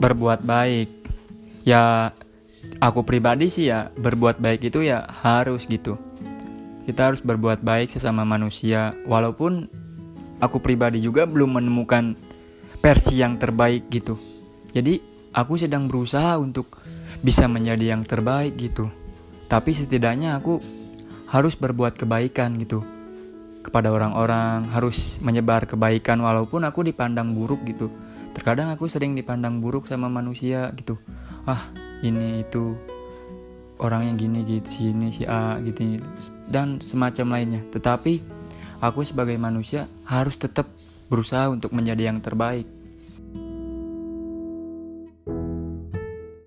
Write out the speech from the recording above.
berbuat baik. Ya aku pribadi sih ya berbuat baik itu ya harus gitu. Kita harus berbuat baik sesama manusia walaupun aku pribadi juga belum menemukan versi yang terbaik gitu. Jadi aku sedang berusaha untuk bisa menjadi yang terbaik gitu. Tapi setidaknya aku harus berbuat kebaikan gitu kepada orang-orang harus menyebar kebaikan walaupun aku dipandang buruk gitu. Terkadang aku sering dipandang buruk sama manusia gitu. Ah ini itu orang yang gini gitu sini si A gitu dan semacam lainnya. Tetapi aku sebagai manusia harus tetap berusaha untuk menjadi yang terbaik